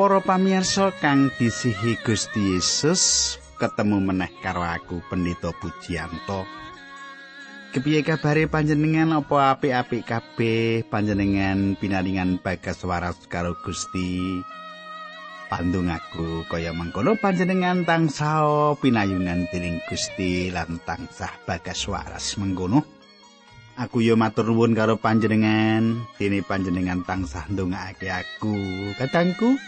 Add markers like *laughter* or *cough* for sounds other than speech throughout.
Para pamirsa kang disihi Gusti Yesus, ketemu meneh karo aku Pendeta Pujianto. Kepiye kabare panjenengan apa apik-apik kabeh panjenengan pinaringan bagas waras karo Gusti? Pandung aku kaya mangkono panjenengan tansah pinayungan dening Gusti lan tansah bagas waras mengkono. Aku yo matur nuwun karo panjenengan, dene panjenengan tansah ndongaake aku. Kadangku,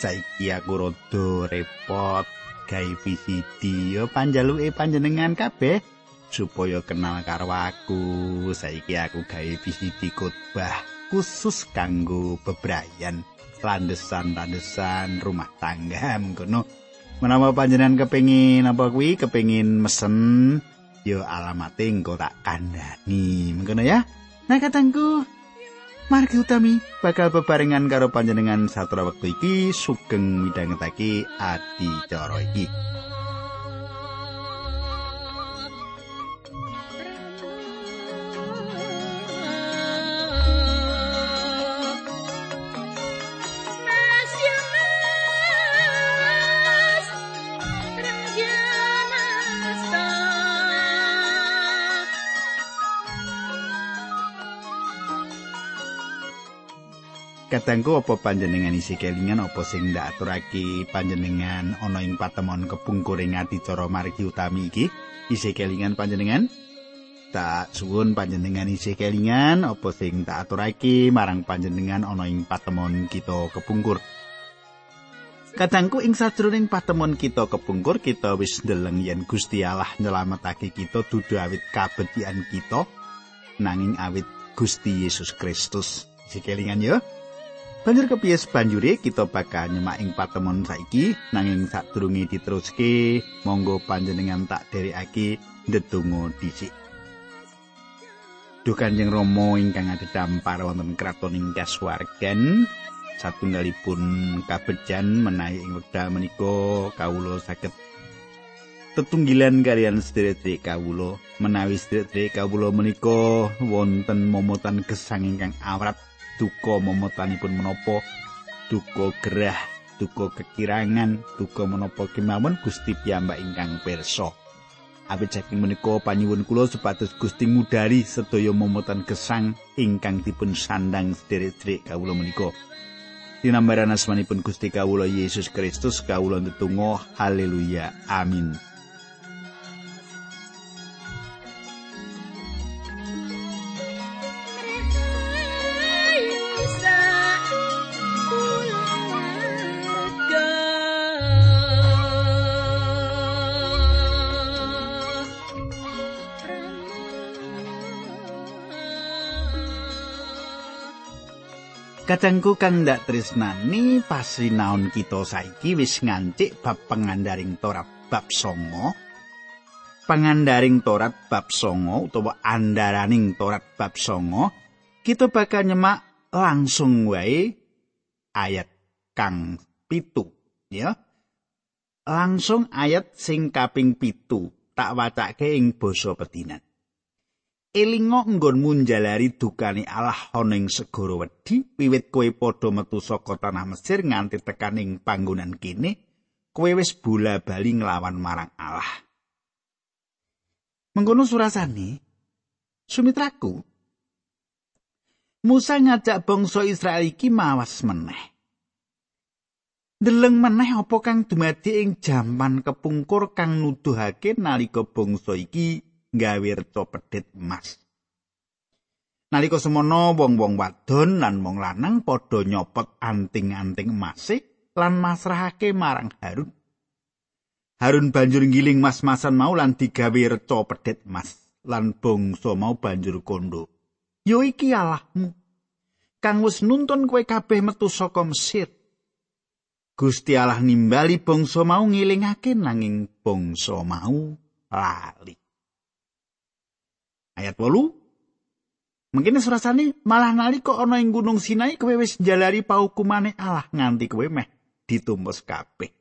saiki aku rada repot gawe VCD yo panjaluke panjenengan kabeh supaya kenal karo aku. Saiki aku gawe VCD khotbah khusus kanggo bebrayan landesan-landesan rumah tangga *laughs* ngono. Menawa panjenengan kepengin apa kuwi kepengin mesen yo alamate engko tak kandhani mengkono ya nah katangku margi utami bakal bebarengan karo panjenengan satu wektu iki sugeng midhangetake adi cara iki Kadangku apa panjenengan isi kelingan apa sing ndak aturake panjenengan ana ing patemon kepungkuring ati cara margi utami iki isi kelingan panjenengan tak suwun panjenengan isi kelingan apa sing tak aturake marang panjenengan ana ing patemon kita kepungkur Kadangku ing sajroning patemon kita kepungkur kita wis ndeleng yen Gusti Allah nyelametake kita dudu awit kabecikan kita nanging awit Gusti Yesus Kristus. Sikelingan yo. Banjur kepiye banjure kita bakal nyemak ing patemon saiki? Nanging sadurunge diteruske monggo panjenengan tak derekake ndedonga dhisik. Duh Kanjeng Rama ingkang adhedhampar wonten kraton ing kasuwargan satunggalipun kabejan menawi ing wekdal menika kawula saged tetunggilan kalian sedherek kawula. Menawi sedherek kawula menika wonten momotan gesang ingkang awrat duka momotanipun menapa duka gerah duka kekirangan duka menapa kemawon Gusti piyambak ingkang pirsa Awit saking menika panyuwun kula supados Gusti ngudari sedaya momotan gesang ingkang dipun sandang sederek-sederek kawula menika. Dinambaran asmanipun Gusti kawula Yesus Kristus kawula ndedonga haleluya amin. Kadangku kang ndak tresnani pasinaon kita saiki wis ngancik bab pengandaring Torat bab songo. Pengandaring Torat bab songo utawa andaraning Torat bab songo, kita bakal nyemak langsung wae ayat kang pitu ya. Langsung ayat sing kaping pitu tak wacake ing basa petinan. Elingo nggonmu njalari dukane Allah ana ing segara wedi wiwit kowe padha metu saka tanah Mesir nganti tekan ing panggonan kene kowe wis bola-bali nglawan marang Allah. Mengkono surasane Sumitraku Musa ngajak bangsa Israel iki mawas meneh. Deleng meneh apa kang dumadi ing jaman kepungkur kang nuduhake nalika bangsa iki gawe reca pedhet emas. Nalika semono wong-wong wadon lan wong lanang padha nyopot anting-anting emase lan masrahake marang Harun. Harun banjur ngiling mas-masan mau lan digawe reca pedhet emas lan bangsa mau banjur kondo. Yo iki Allahmu kang wis nuntun kowe kabeh metu saka Mesir. Gusti Allah nimbali bangsa mau ngilingake nanging bangsa mau lali. Ayat 8 Mungkin surasane malah nalika ana ing Gunung Sinai kowe wis njalari paukumane Allah nganti kowe meh ditumpes kabeh.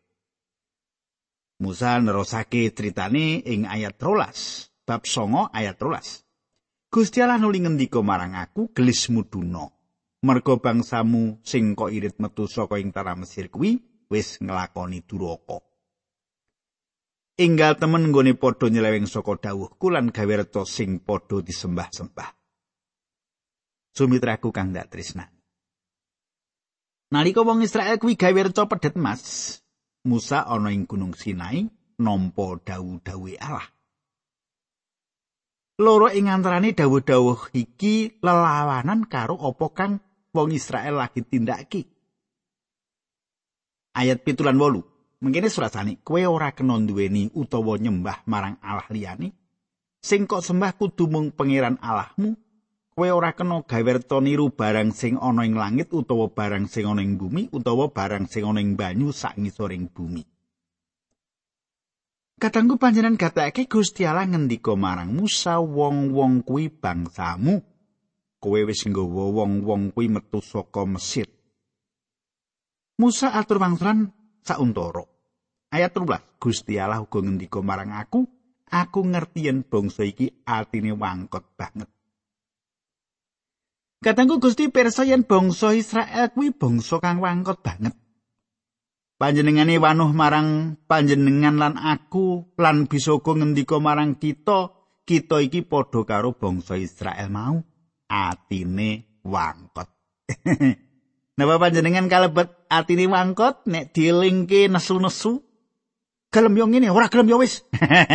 Musa nerosake critane ing ayat 13 bab 9 ayat 13. Gusti Allah nuli ngendika marang aku gelis muduna. merga bangsamu sing kok irit metu saka ing tanah Mesir kuwi wis nglakoni duraka. Inggal temen nggone padha nyeleweng saka dawuhku lan gawe reca sing padha disembah-sembah. Sumitraku kang dak tresna. Nalika wong Israel kuwi gawe reca pedhet mas, Musa ana ing Gunung Sinai nampa dawuh-dawuhe Allah. Loro ing antarané dawuh-dawuh iki lelawanan karo apa kang wong Israel lagi tindakake. Ayat pitulan wolu. Mengkene surasane, kowe ora kena duweni utawa nyembah marang Allah liyane. Sing kok sembah kudu mung pangeran Allahmu. Kowe ora kena gawe niru barang sing ana ing langit utawa barang sing ana ing bumi utawa barang sing ana ing banyu sak ngisoring bumi. Kadangku panjenengan gatake Gusti Allah ngendika marang Musa wong-wong kuwi bangsamu. Kowe wis nggawa wong-wong kuwi metu saka Mesir. Musa atur wangsulan sauntara. Ayat 13. Gusti Allah uga ngendika marang aku, aku ngerti yen bangsa iki atine wangkot banget. Katanggu Gusti pirsa yen bangsa Israel kuwi bangsa kang wangkot banget. Panjenengane wanuh marang panjenengan lan aku lan bisa uga ngendika marang kita, kita iki padha karo bangsa Israel mau atine wangkot. *laughs* Napa panjenengan kalebet atine wangkot nek dielingke nesu-nesu? Gelem yo ngene ora gelem yo wis.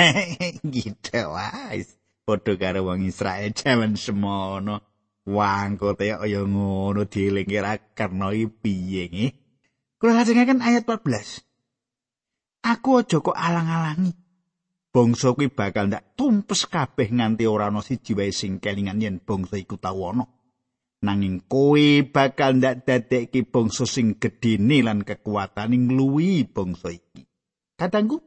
*laughs* Gitu wae padha karo wong Israel jaman semono. Wangkote kaya ngono dielingi ra karno piye nggih kula lajengaken ayat 14 aku aja kok alang-alangi. Bangsa kuwi bakal ndak tumpes kabeh nganti ora ana siji wae sing kelingan yen bangsa iku tau ana. Nanging kowe bakal ndak dadekke bangsa sing gedene lan kekuatane ngluwi bangsa iki Katanggu,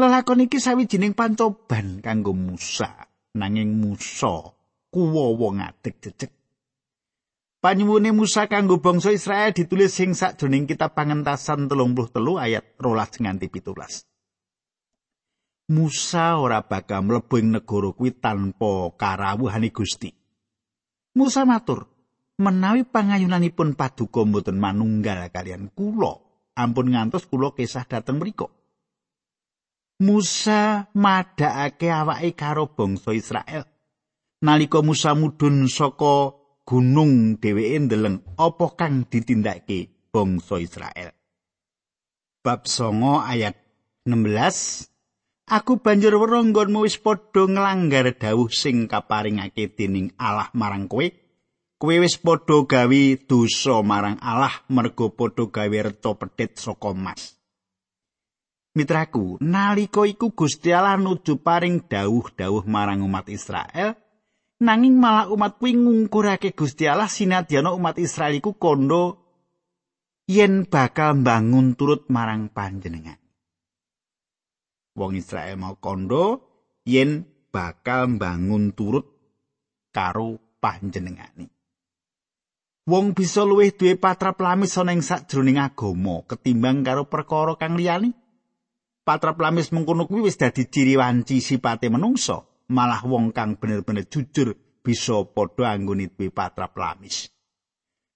lelakon iki sawijining pancoban kanggo Musa, nanging Musa kuwo wong adek jejeg. Panyuwune Musa kanggo bangsa Israel ditulis sing sakjroning kitab pangentasan 33 ayat 12 nganti 17. Musa ora bakal mlebu ing negara kuwi tanpa karawuhane Gusti. Musa matur, menawi pangayunanipun paduka mboten manunggal kalian kula, ampun ngantos kula kisah dateng mriku. Musa madhakake awake karo bangsa Israel. Nalika Musa mudhun saka gunung dheweke ndeleng apa kang ditindakake bangsa Israel. Bab 9 ayat 16 Aku banjur weruh nggonmu wis padha nglanggar dawuh sing kaparingake dening Allah marang kowe kowe wis padha gawe dosa marang Allah mergo padha gawe reca pedhet saka mas. Mitraku, nalika iku Gusti Allah nuju paring dawuh-dawuh marang umat Israel, nanging malah umat kuwi ngungkurake Gusti Allah sinadyan umat Israel iku kondo yen bakal bangun turut marang panjenengan. Wong Israel mau kondo yen bakal bangun turut karo panjenengane. Wong bisa luwih duwe patrap lamis ana ing sakjroning agama ketimbang karo perkara kang liyane. Patrap lamis mengkono kuwi wis dadi ciri wanci sipate menungso, malah wong kang bener-bener jujur bisa padha anggone duwe patrap lamis.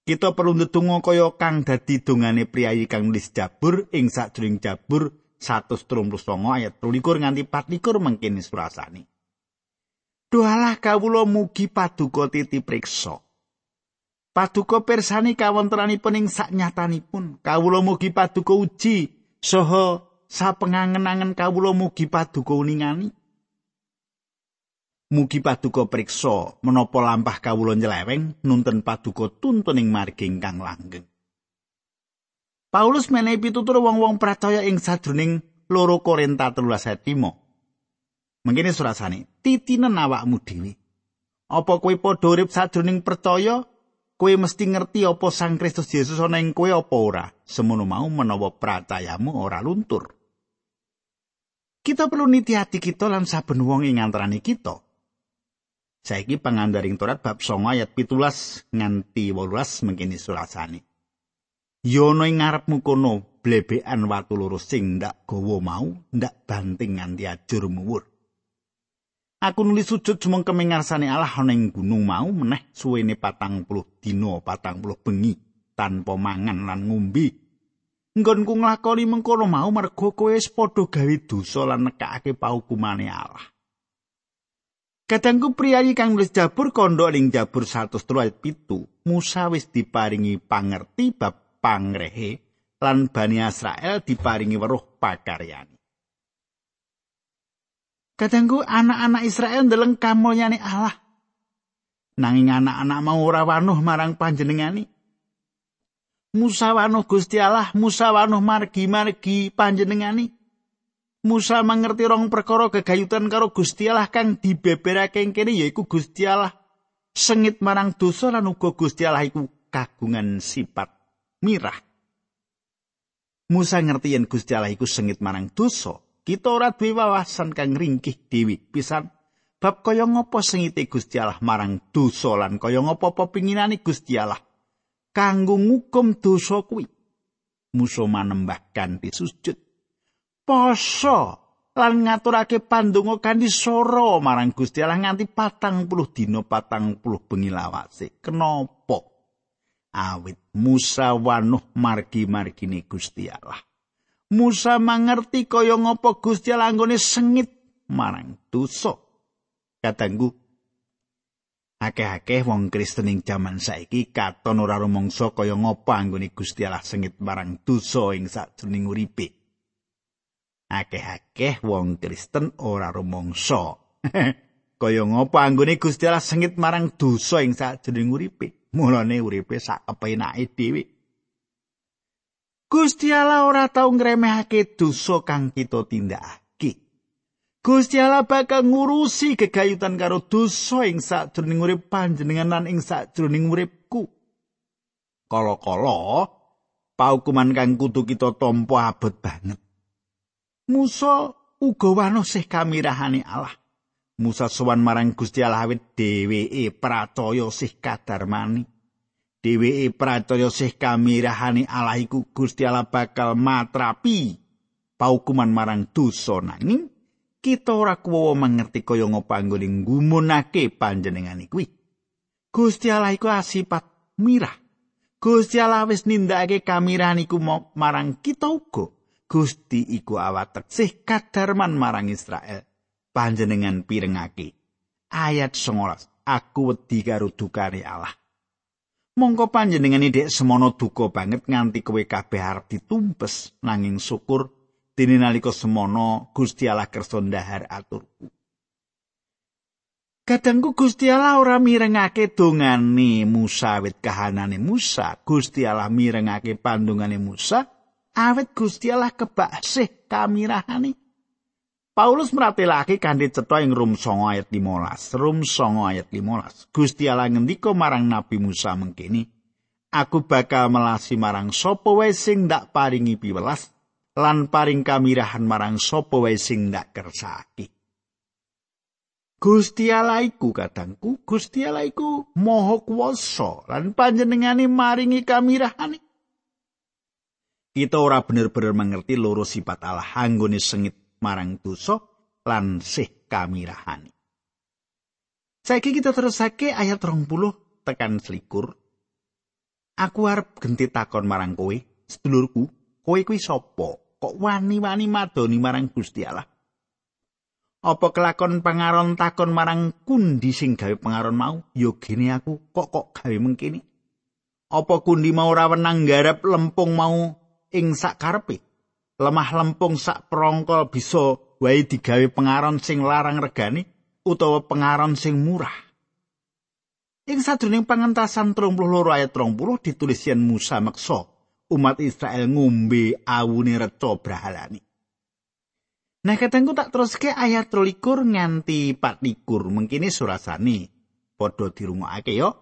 Kita perlu ndedonga kaya kang dadi dongane priyayi kang nulis Jabur ing sakjroning Jabur 139 ayat 23 nganti 24 mangkene surasane. Doalah kawula mugi paduka titi priksa. Paduka persani kawontenanipun ing saknyatanipun. Kawula mugi paduka uji saha sapengangen-angen kawula mugi paduka uningani. Mugi paduka priksa menapa lampah kawula nyeleweng nuntun paduka tuntuning margi ingkang langgeng. Paulus menehi pitutur wong-wong percaya ing sadruning loro Korinta 13 5. Mengkene surasane, titinen awakmu dhewe. Apa kowe padha urip sadruning percaya kowe mesti ngerti apa Sang Kristus Yesus ana ing kowe apa ora? Semono mau menawa pracayamu ora luntur. Kita perlu niti hati kita lan saben wong ing antarané kita. Saiki pangandaring Torat bab 9 ayat 17 nganti 18 mengkini surasane Yono ing ngarepmu kono blebekan watu loro sing ndak gawa mau ndak banting nganti ajur muwur Aku nulis sujud jumeng kemingarsane Allah ana ing gunung mau meneh suwene patang puluh dina patang puluh bengi tanpa mangan lan ngombe. Nggonku nglakoni mengkono mau mergo kowe wis padha gawe dosa lan nekake paukumane Allah. Kadangku priyayi kang nulis Jabur kandha ning Jabur 103 ayat 7, Musa wis diparingi pangerti bab pangrehe lan Bani Israel diparingi weruh pakaryane. Kadangku anak-anak Israel ndeleng kamulyane Allah. Nanging anak-anak mau ora wanuh marang panjenengani. Musa wanuh Gusti Allah, Musa wanuh margi-margi panjenengani. Musa mangerti rong perkara gegayutan karo Gusti Allah kang dibeberake kene yaiku Gusti Allah sengit marang dosa lan uga Gusti Allah iku kagungan sifat mirah. Musa ngerti yen Gusti Allah iku sengit marang dosa, kita ora duwe wawasan kang ringkih dewi pisan. Bab kaya ngapa sengite Gusti Allah marang dosa lan kaya ngapa pepinginane Gusti Allah? Kanggo ngukum dosa kuwi. Musuh manembah kanthi sujud. Poso lan ngaturake pandonga kanthi soro marang Gusti Allah nganti patang puluh dina patang puluh bengi lawase. Kenapa? Awit Musa wanuh margi-margine Gusti Allah Musa mangerti kaya ngapa Gusti Allah anggone sengit marang dosa. Katanggu akeh-akeh wong Kristen ing jaman saiki katon ora rumangsa kaya ngapa anggone Gusti Allah sengit marang dosa ing sajroning uripe. Akeh-akeh wong Kristen ora rumangsa *laughs* kaya ngapa anggone Gusti Allah sengit marang dosa ing sajroning uripe. Mulane uripe sak kepenake dhewe. Gusti Allah ora tau ngremehake dosa kang kita tindakake. Gusti Allah bakal ngurusi gegayutan karo dosa ing sajroning urip panjenengan lan ing sajroning uripku. Kala-kala paukuman kang kudu kita tampa abot banget. Musa uga wano sih kamirahane Allah. Musa sowan marang Gusti Allah awit dheweke pracaya sih kadarmani. Dheweke pracaya sih kamirahane Allah iku Gusti Allah bakal matrapi paukuman marang dosa. Nanging kita ora kuwo mengerti kaya ngapa anggone nggumunake panjenengan kuwi Gusti Allah iku asipat mirah. Gusti Allah wis nindakake kamirahan iku marang kita uga. Gusti iku awatek sih kadarman marang Israel. Panjenengan pirengake. Ayat 19 aku wedi karo dukane Allah mongko panjenengane dek semono duka banget nganti kowe kabeh arep ditumpes nanging syukur dene nalika semono Gusti Allah kersa ndahar aturku. Kadangku Gusti Allah ora mirengake dongane Musa wit kahanane Musa. Gusti Allah mirengake pandungane Musa. Awet Gusti Allah kebak sih kamirahane Paulus meratelake kanthi cetha ing Rum 9 ayat 15. Rum 9 ayat 15. Gusti Allah ngendika marang Nabi Musa mengkini, Aku bakal melasi marang sapa wae sing ndak paringi piwelas lan paring kamirahan marang sapa wae sing ndak kersaki. Gusti Allah iku kadangku, Gusti Allah iku maha kuwasa lan panjenengane maringi kamirahane. Kita ora bener-bener mengerti loro sifat Allah anggone sengit marang dosa lan sih kamirahani. Saiki kita terusake ayat 20 tekan selikur. Aku arep genti takon marang kowe, sedulurku, kowe kuwi sapa? Kok wani-wani madoni marang Gusti Allah? Apa kelakon pangaron takon marang kundi sing gawe pangaron mau? Yo gene aku kok kok gawe mengkini? Apa kundi mau ora wenang garap lempung mau ing sak karepe? Lemah lempung sak prongkol bisa wae digawe pengaron sing larang regani utawa pengaron sing murah. Ing sadurunge pangentasan 32 ayat 30 ditulis yen Musa meksa umat Israel ngombe awune reca brahalani. Nah katengku tak terus ke ayat 23 nganti 24 mengkini surasani padha dirungokake yo.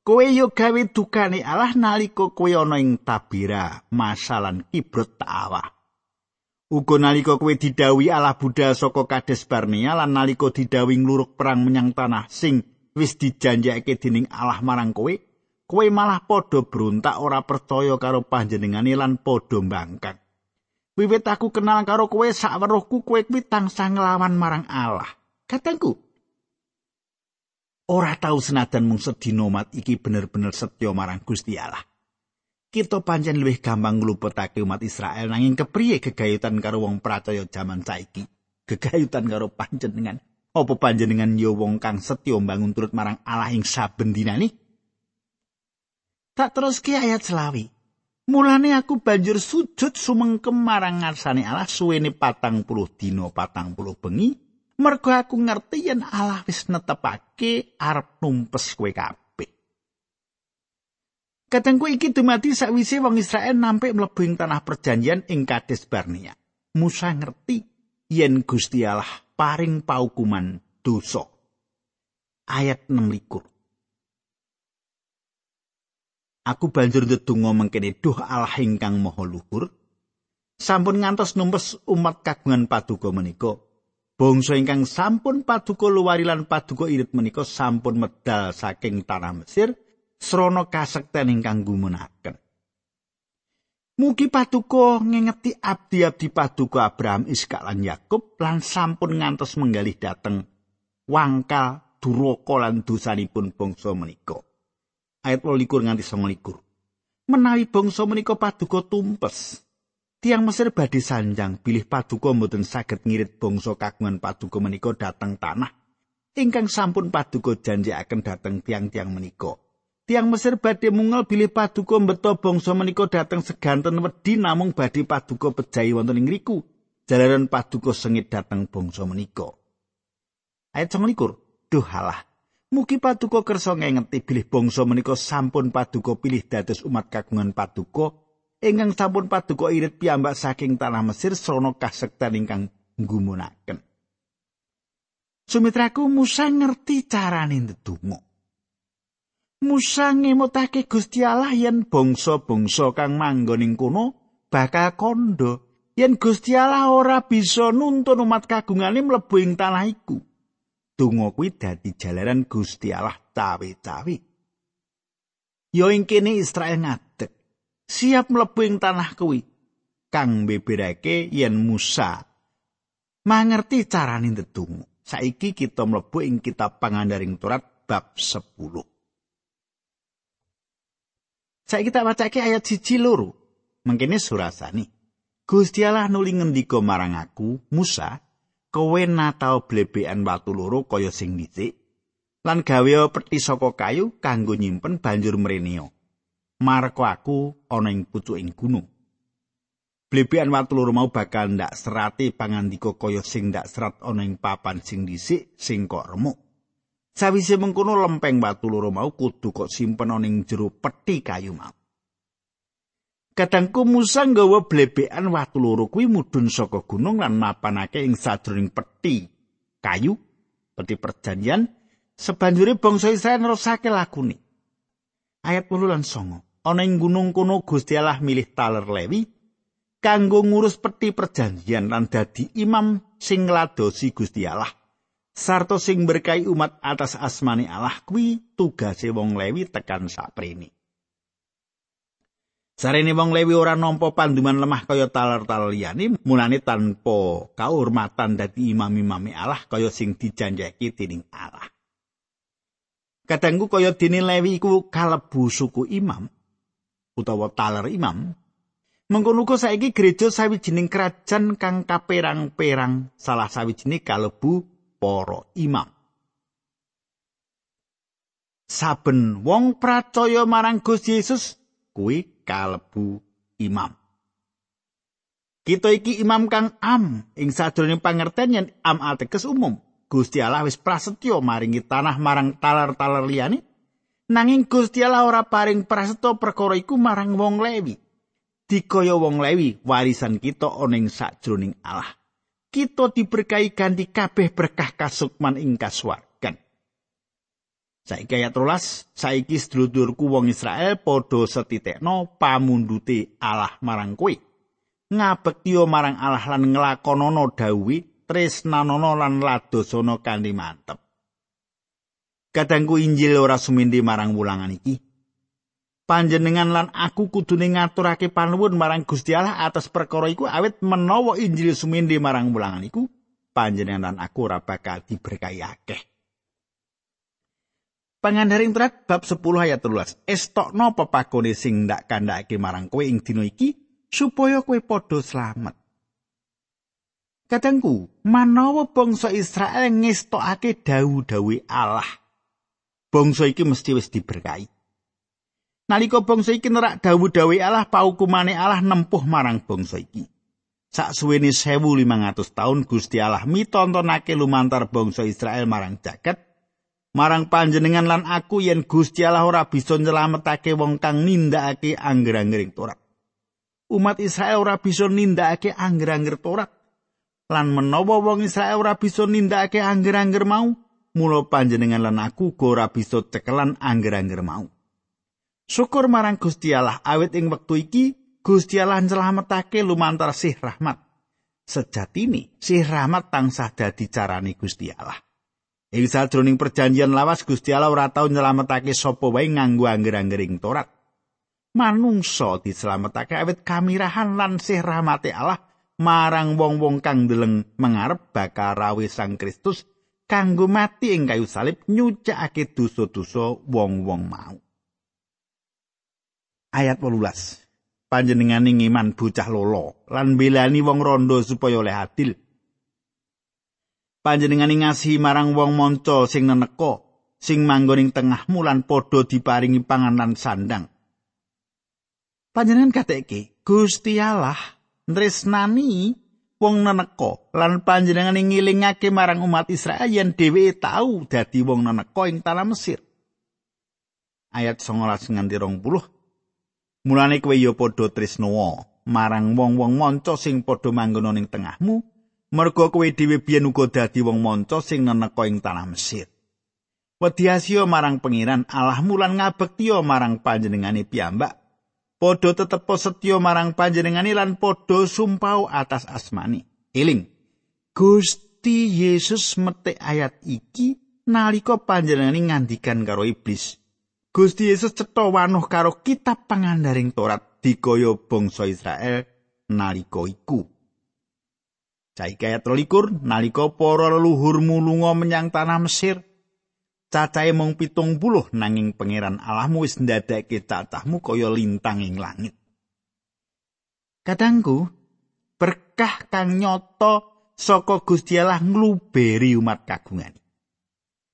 Kowe yo gawe dukane Allah nalika kowe ana ing tabira masalan kibrut ta'awah. Uga nalika kowe didawi Allah Buddha saka Kades Barnea lan nalika didawi ngluruk perang menyang tanah sing wis dijanjake dening Allah marang kowe, kowe malah padha brontak ora percaya karo panjenengane lan padha mbangkang. Wiwit aku kenal karo kowe sak weruhku kowe kuwi tansah nglawan marang Allah. Katengku, ora tau senajan mung sedina iki bener-bener setya marang Gusti Allah. Kita pancen luwih gampang ngluputake umat Israel nanging kepriye gegayutan karo wong percaya jaman saiki? Gegayutan karo panjenengan. Apa panjenengan ya wong kang setya mbangun turut marang Allah ing saben dinane? Tak terus ki ayat selawi. Mulane aku banjur sujud sumengkem marang ngarsane Allah suwene patang puluh dino patang puluh bengi. Mergo aku ngerti yen Allah wis netepake arep numpes kowe kabeh. Katengku iki dumati sakwise wong Israel nampik mlebu ing tanah perjanjian ing Kades Barnea. Musa ngerti yen Gusti Allah paring paukuman dosa. Ayat 6 likur. Aku banjur ndedonga mengkene duh Allah ingkang maha luhur. Sampun ngantos numpes umat kagungan paduka menika. Bangsa ingkang sampun paduka luwari lan paduka irit menika sampun medal saking tanah Mesir srana kasekten ingkang gumunaken. Mugi paduka ngengeti abdi-abdi paduka Abraham, Iskak lan Yakub lan sampun ngantos menggalih dateng wangkal duraka lan dosanipun bangsa menika. ayat 28 nganti 29. Menawi bangsa menika paduka tumpes, tiang Mesir badhe sanjang bilih paduka mboten saged ngirit bangsa kagungan paduka menika dateng tanah ingkang sampun paduka janjiaken dateng tiang-tiang menika. Tiang Mesir badhe mungel bilih paduka mbeto bangsa menika dateng seganten wedi namung badhe paduka pejahi wonten ing riku. Jalaran paduka sengit dateng bangsa menika. Ayat 29. Duh halah, Mugi paduka kersa ngengeti bilih bangsa menika sampun paduka pilih dados umat kagungan paduka ingkang sampun paduka irit piyambak saking tanah Mesir srana kasektan ingkang nggumunaken. Sumitraku Musa ngerti carane ndedonga. Musa ngemutake Gusti Allah yen bangsa-bangsa kang manggon ing kono bakal kondo yen Gusti Allah ora bisa nuntun umat kagungane mlebu ing tanah iku. donga kuwi dadi jalaran Gusti Allah cawe-cawe. Yo ing kene Israel ngadeg, siap mlebu ing tanah kuwi kang beberake yen Musa mangerti carane ndedonga. Saiki kita mlebu ing kitab pangandaring Torat bab 10. Saiki kita wacake ayat siji loro. Mengkene surasani. Gusti Allah nuli ngendika marang aku, Musa, kowe natau blebekan watu loro kaya sing dhisik lan gawe peti saka kayu kanggo nyimpen banjur mreneo marko aku ana ing pucuking gunung blebekan watu loro mau bakal ndak serati pangandika kaya sing ndak serat ana ing papan sing dhisik sing kok remuk sawise mengkono lempeng watu loro mau kudu kok simpen ana ing jero peti kayu mau Kadangku Musa nggawa blebekan watu loro kuwi mudhun saka gunung lan mapanake ing sajroning peti kayu peti perjanjian sebanjure bangsa Israel nerusake lakune. Ayat 8 lan 9. Ana ing gunung kono Gusti Allah milih taler Lewi kanggo ngurus peti perjanjian lan dadi imam sing ngladosi Gusti Allah. Sarto sing berkahi umat atas asmani Allah kuwi tugase wong Lewi tekan saprene. Sarene wong Lewi ora nampa panduman lemah kaya taler-taler liyane, mulane tanpa kaurmatan dadi imam-imame Allah kaya sing dijanjeki dening Allah. Kadangku kaya dene Lewi iku kalebu suku imam utawa taler imam. Mengkono saiki gereja sawijining kerajaan kang kaperang-perang salah sawijining kalebu para imam. Saben wong percaya marang Gusti Yesus kuwi kalebu imam. Kita iki imam kang am ing sadurunge pangerten yen am ateges umum. Gusti Allah wis prasetyo maringi tanah marang talar-talar liyane. Nanging Gusti Allah ora paring prasetyo perkara iku marang wong Lewi. Dikaya wong Lewi warisan kita ana ing sajroning Allah. Kita diberkahi ganti kabeh berkah kasukman ing kasuwar. Saiki ayat 13, saiki sedulurku wong Israel padha setitekno pamundute Allah marang kowe. Ngabekti marang Allah lan nglakonana dawuhe tresnanono lan ladosana kanthi mantep. Kadangku Injil ora sumindi marang wulangan iki. Panjenengan lan aku kudune ngaturake panuwun marang Gusti Allah atas perkara iku awit menawa Injil sumindi marang wulangan iku panjenengan lan aku ora bakal diberkahi akeh. Pangandaring Torat bab 10 ayat 13. Estokno pepakone sing ndak kandhake marang kowe ing dina iki supaya kowe padha slamet. Kadangku, manawa bangsa Israel ngestokake dawu-dawi Allah. Bangsa iki mesti wis diberkahi. Nalika bangsa iki nerak dawu-dawi Allah, paukumane Allah nempuh marang bangsa iki. Saksuwene 1500 taun Gusti Allah mitontonake lumantar bangsa Israel marang jagat marang panjenengan lan aku yen Gusti Allah ora bisa nyelametake wong kang nindakake angger-anggering Torat. Umat Israel ora bisa nindakake angger-angger Torat. Lan menawa wong Israel ora bisa nindakake angger-angger mau, mula panjenengan lan aku ora bisa cekelan angger-angger mau. Syukur marang Gusti Allah awit ing wektu iki Gusti Allah nyelametake lumantar sih rahmat. Sejatine sih rahmat tansah dadi carane Gusti Allah. Ing sajroning perjanjian lawas Gusti Allah ora tau nyelametake sapa wae nganggo angger-anggering Torat. Manungsa dislametake awit kamirahan lan sih rahmate Allah marang wong-wong kang deleng mengarep bakal rawe Sang Kristus kanggo mati ing kayu salib nyucakake dosa-dosa wong-wong mau. Ayat 18. Panjenenganing iman bocah lolo lan belani wong rondo supaya oleh adil. panjenengane ngasihi marang wong manca sing neneka sing manggon tengahmu lan padha diparingi panganan sandang panjenengan kateke Gusti Allah tresnani wong neneka lan panjenengane ngilingake marang umat Israel yen dhewe tau dadi wong neneka ing tanah Mesir ayat 19 nganti 20 mulane kowe ya padha tresno marang wong-wong manca sing padha manggon ing tengahmu merga kowe dhewe biyen uga dadi wong manca sing neneka ing tanah Mesir. Wediasya marang pengiran Allahmu lan ngabektiya marang panjenengane piyambak. Padha tetep setya marang panjenengane lan padha sumpah atas asmani. Eling. Gusti Yesus metek ayat iki nalika panjenengane ngandikan karo iblis. Gusti Yesus cetha wanuh karo kitab pangandaring Torat dikaya bangsa Israel nalika iku. Saiki ayat 23 nalika para leluhurmu lunga menyang tanah Mesir cacahe mung pitung puluh nanging pangeran Allahmu wis ndadekake cacahmu kaya lintang ing langit. Kadangku berkah kang nyoto saka Gusti Allah ngluberi umat kagungan.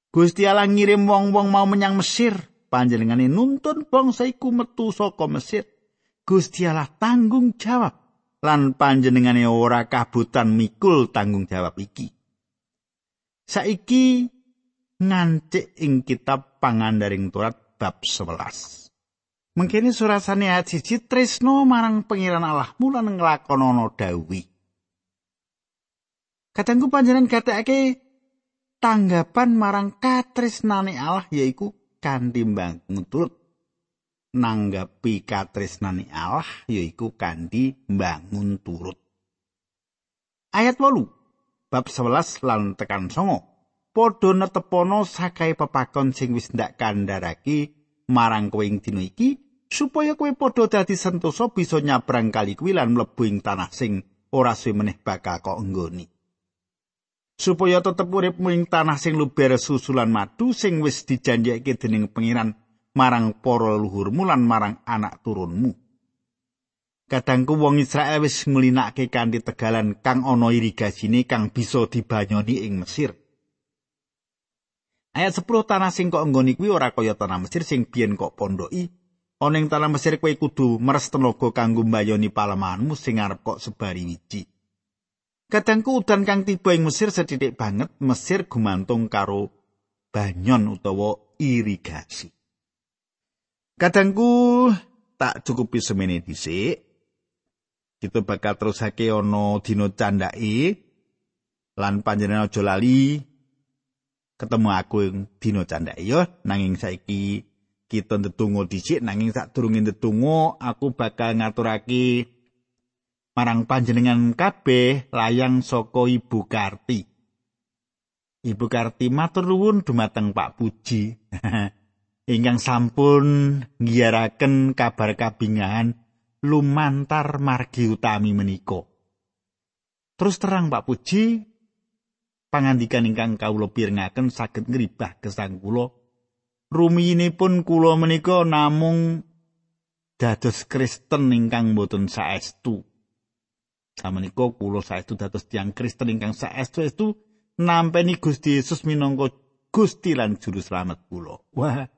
Gusti Allah ngirim wong-wong mau menyang Mesir, panjenengane nuntun bangsa iku metu saka Mesir. Gusti Allah tanggung jawab lan panjenengane ora kabutan mikul tanggung jawab iki. Saiki ngancik ing kitab pangandaring Torat bab 11. Mengkini surasane ayat siji tresno marang pengiran Allah mulan nglakonana dawi. Katangku panjenengan gatekake tanggapan marang katresnane Allah yaiku kanthi bangun turut nanggapi katresnani Allah yaiku kanthi mbangun turut. Ayat 8 bab 11 lan tekan songo. Padha netepono sakai pepakon sing wis ndak kandharake marang kowe ing dina iki supaya kowe padha dadi sentosa bisa nyabrang kali kuwi lan mlebu ing tanah sing ora suwe meneh bakal kok enggoni. Supaya tetep urip ing tanah sing luber susulan madu sing wis dijanjekake dening pengiran marang para leluhurmu lan marang anak turunmu. Kadangku wong Israel wis nglinake kanthi tegalan kang ana irigasine kang bisa dibanyoni ing Mesir. Ayat 10 tanah sing kok nggoni kuwi ora kaya tanah Mesir sing biyen kok pondoki. Ana ing tanah Mesir kowe kudu meres tenaga kanggo mbayoni palemahanmu sing arep kok sebari wiji. Kadangku udan kang tiba ing Mesir sethithik banget Mesir gumantung karo banyon utawa irigasi. Kadangku tak cukupi semene dhisik. Kita bakal terusake ana dina candhake lan panjenengan aja lali ketemu aku ing dina candhake ya nanging saiki kita ndedonga dhisik nanging sadurunge ndedonga aku bakal ngaturake marang panjenengan kabeh layang saka Ibu Karti. Ibu Karti matur nuwun dumateng Pak Puji. *laughs* ingkang sampun ngiyaraken kabar kabingahan lumantar margi utami menika. Terus terang Pak Puji, pangandikan ingkang kawula pirengaken saged ngribah gesang kula rumiyinipun kula menika namung dados Kristen ingkang boten saestu. Samenika kula saestu dados tiang Kristen ingkang saestu-estu nampeni Gusti Yesus minangka Gusti lan juru slamet kula. Wah,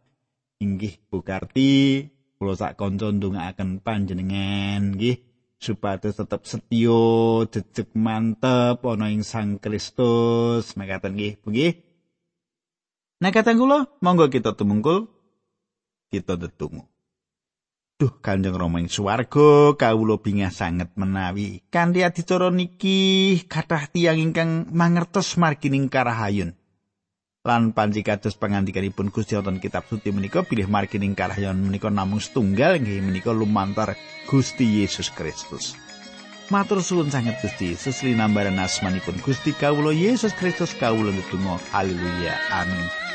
inggih bukarti kula sak kanca ndongaaken panjenengan nggih supados tetep setya jejeg mantep ana ing Sang Kristus. Mekaten nggih nggih. Nek kata kula monggo kita tumungkul. Kita tetunggu Duh Kanjeng Rama ing swarga kawula bingah sanget menawi. Kanthi adicara niki kathah tiyang ingkang mangertos margining karahayun. Lan panci kados pangandikanipun Gusti wonten kitab suci menika bilih margining karahyan menika namung setunggal nggih menika lumantar Gusti Yesus Kristus. Matur suwun sanget Gusti Yesus linambaran asmanipun Gusti kawula Yesus Kristus kawula ndedonga. Haleluya. Amin